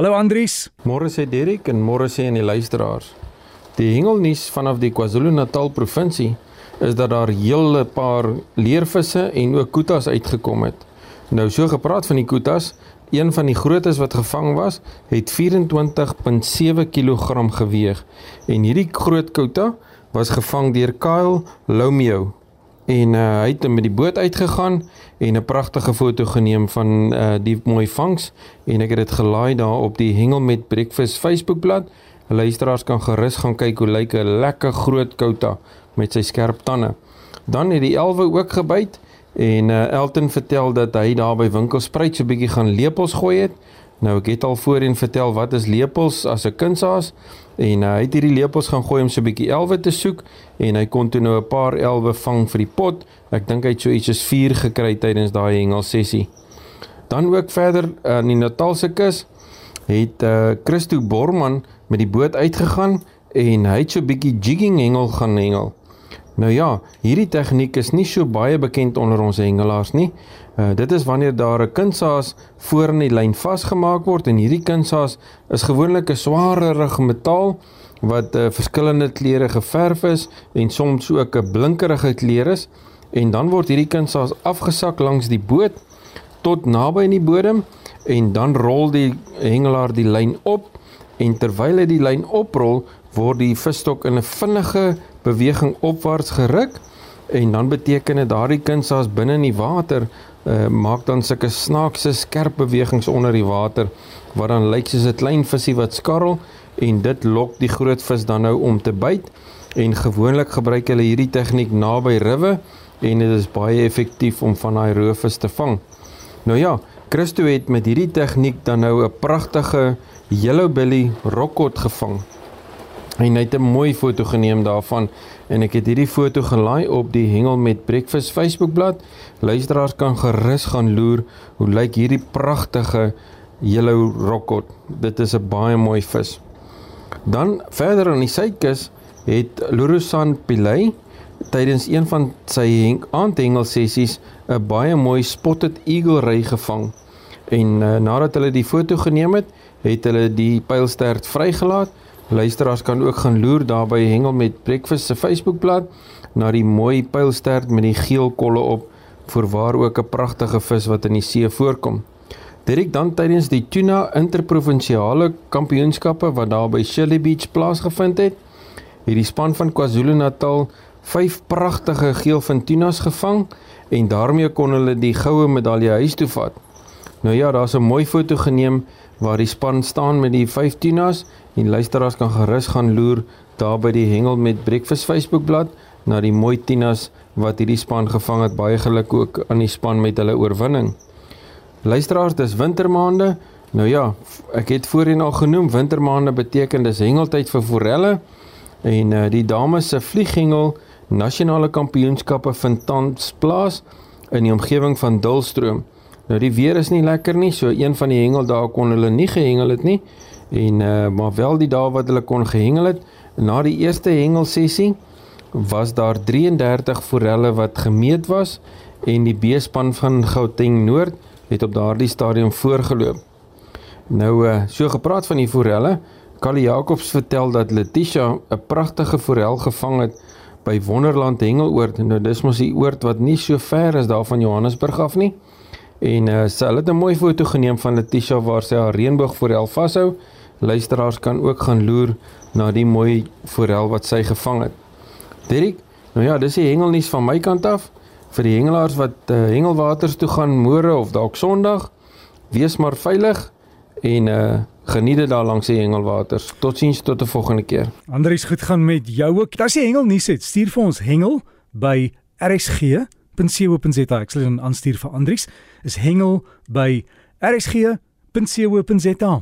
Hallo Andries. Môre sê Derek en môre sê aan die luisteraars. Die hengelnuus vanaf die KwaZulu-Natal provinsie is dat daar hele paar leervisse en ook kutas uitgekom het. Nou so gepraat van die kutas, een van die grootes wat gevang was, het 24.7 kg geweg. En hierdie groot kuta was gevang deur Kyle Lomeo en uh, hy het met die boot uitgegaan en 'n pragtige foto geneem van uh, die mooi vangs en ek het dit gelaai daar op die Hengel met Breakfast Facebookblad. Luisteraars kan gerus gaan kyk hoe lyk 'n lekker groot kouta met sy skerp tande. Dan het die elwe ook gebyt en uh, Elton vertel dat hy daar by Winkelspruit so 'n bietjie gaan lepels gooi het. Nou ek het al voorheen vertel wat is lepels as 'n kunsaas en uh, hy het hierdie lepels gaan gooi om so 'n bietjie elwe te soek en hy kon toe nou 'n paar elwe vang vir die pot. Ek dink hy het so iets soos 4 gekry tydens daai hengel sessie. Dan ook verder aan uh, die Natalse kus het uh, Christo Borman met die boot uitgegaan en hy het so 'n bietjie jigging hengel gaan hengel. Nou ja, hierdie tegniek is nie so baie bekend onder ons hengelaars nie. Uh, dit is wanneer daar 'n kunsaas voor in die lyn vasgemaak word en hierdie kunsaas is gewoonlik 'n swaarere metaal wat uh, verskillende kleure geverf is en soms ook 'n blinkerige kleur is en dan word hierdie kunsaas afgesak langs die boot tot naby aan die bodem en dan rol die hengelaar die lyn op en terwyl hy die lyn oprol word die visstok in 'n vinnige beweging opwaarts geruk en dan beteken dit daardie kunsaas binne in die water uh, maak dan sulke snaakse skerp bewegings onder die water wat dan lyk soos 'n klein visie wat skarrel en dit lok die groot vis dan nou om te byt en gewoonlik gebruik hulle hierdie tegniek naby riwe en dit is baie effektief om van daai roofvis te vang. Nou ja, Christo het met hierdie tegniek dan nou 'n pragtige yellow belly rockcod gevang. En hy het 'n mooi foto geneem daarvan en ek het hierdie foto gelaai op die Hengel met Breakfast Facebookblad. Luisteraars kan gerus gaan loer hoe lyk hierdie pragtige yellow rockcod. Dit is 'n baie mooi vis. Dan verder aan die suidkus het Lorosan Pilay tydens een van sy aandhengel sessies 'n baie mooi spotted eagle ry gevang. En uh, nadat hulle die foto geneem het, het hulle die pylstert vrygelaat Luisteraars kan ook gaan loer daar by Hengel met Breakfast se Facebookblad na die mooi pylstert met die geel kolle op vir waar ook 'n pragtige vis wat in die see voorkom. Direk dan tydens die tuna interprovinsiale kampioenskappe wat daar by Shelley Beach plaasgevind het, het die span van KwaZulu-Natal vyf pragtige geelvin tunas gevang en daarmee kon hulle die goue medalje huis toe vat. Nou ja, daar's 'n mooi foto geneem waar die span staan met die vyf tunas en luisteraars kan gerus gaan loer daar by die Hengel met Breakfast Facebookblad na die mooi tunas wat hierdie span gevang het. Baie geluk ook aan die span met hulle oorwinning. Luisteraars, dis wintermaande. Nou ja, ek het voorheen al genoem wintermaande beteken dis hengeltyd vir forelle en uh, die dames se vlieghengel nasionale kampioenskappe vind tans plaas in die omgewing van Dulstroom. Nou die weer is nie lekker nie, so een van die hengel daar kon hulle nie gehengel het nie. En uh maar wel die dae wat hulle kon gehengel het, na die eerste hengel sessie was daar 33 forelle wat gemeet was en die B-span van Gauteng Noord het op daardie stadium voorgeloop. Nou uh so gepraat van die forelle, Callie Jacobs vertel dat Letitia 'n pragtige forel gevang het by Wonderland Hengeloord. Nou dis mos die oord wat nie so ver is daar van Johannesburg af nie. En uh, sy het 'n mooi foto geneem van Letitia waar sy haar reënboog forel vashou. Luisteraars kan ook gaan loer na die mooi forel wat sy gevang het. Dirk, nou ja, dis die hengelnuus van my kant af vir die hengelaars wat uh, hengelwaters toe gaan môre of dalk Sondag. Wees maar veilig en uh geniet dit daar langs die hengelwaters. Totsiens tot 'n volgende keer. Andries, goed gaan met jou ook. As jy hengelnuus het, stuur vir ons hengel by RSG rsg.co.za. Ek sal dit aanstuur vir Andries. Is hengel by rsg.co.za.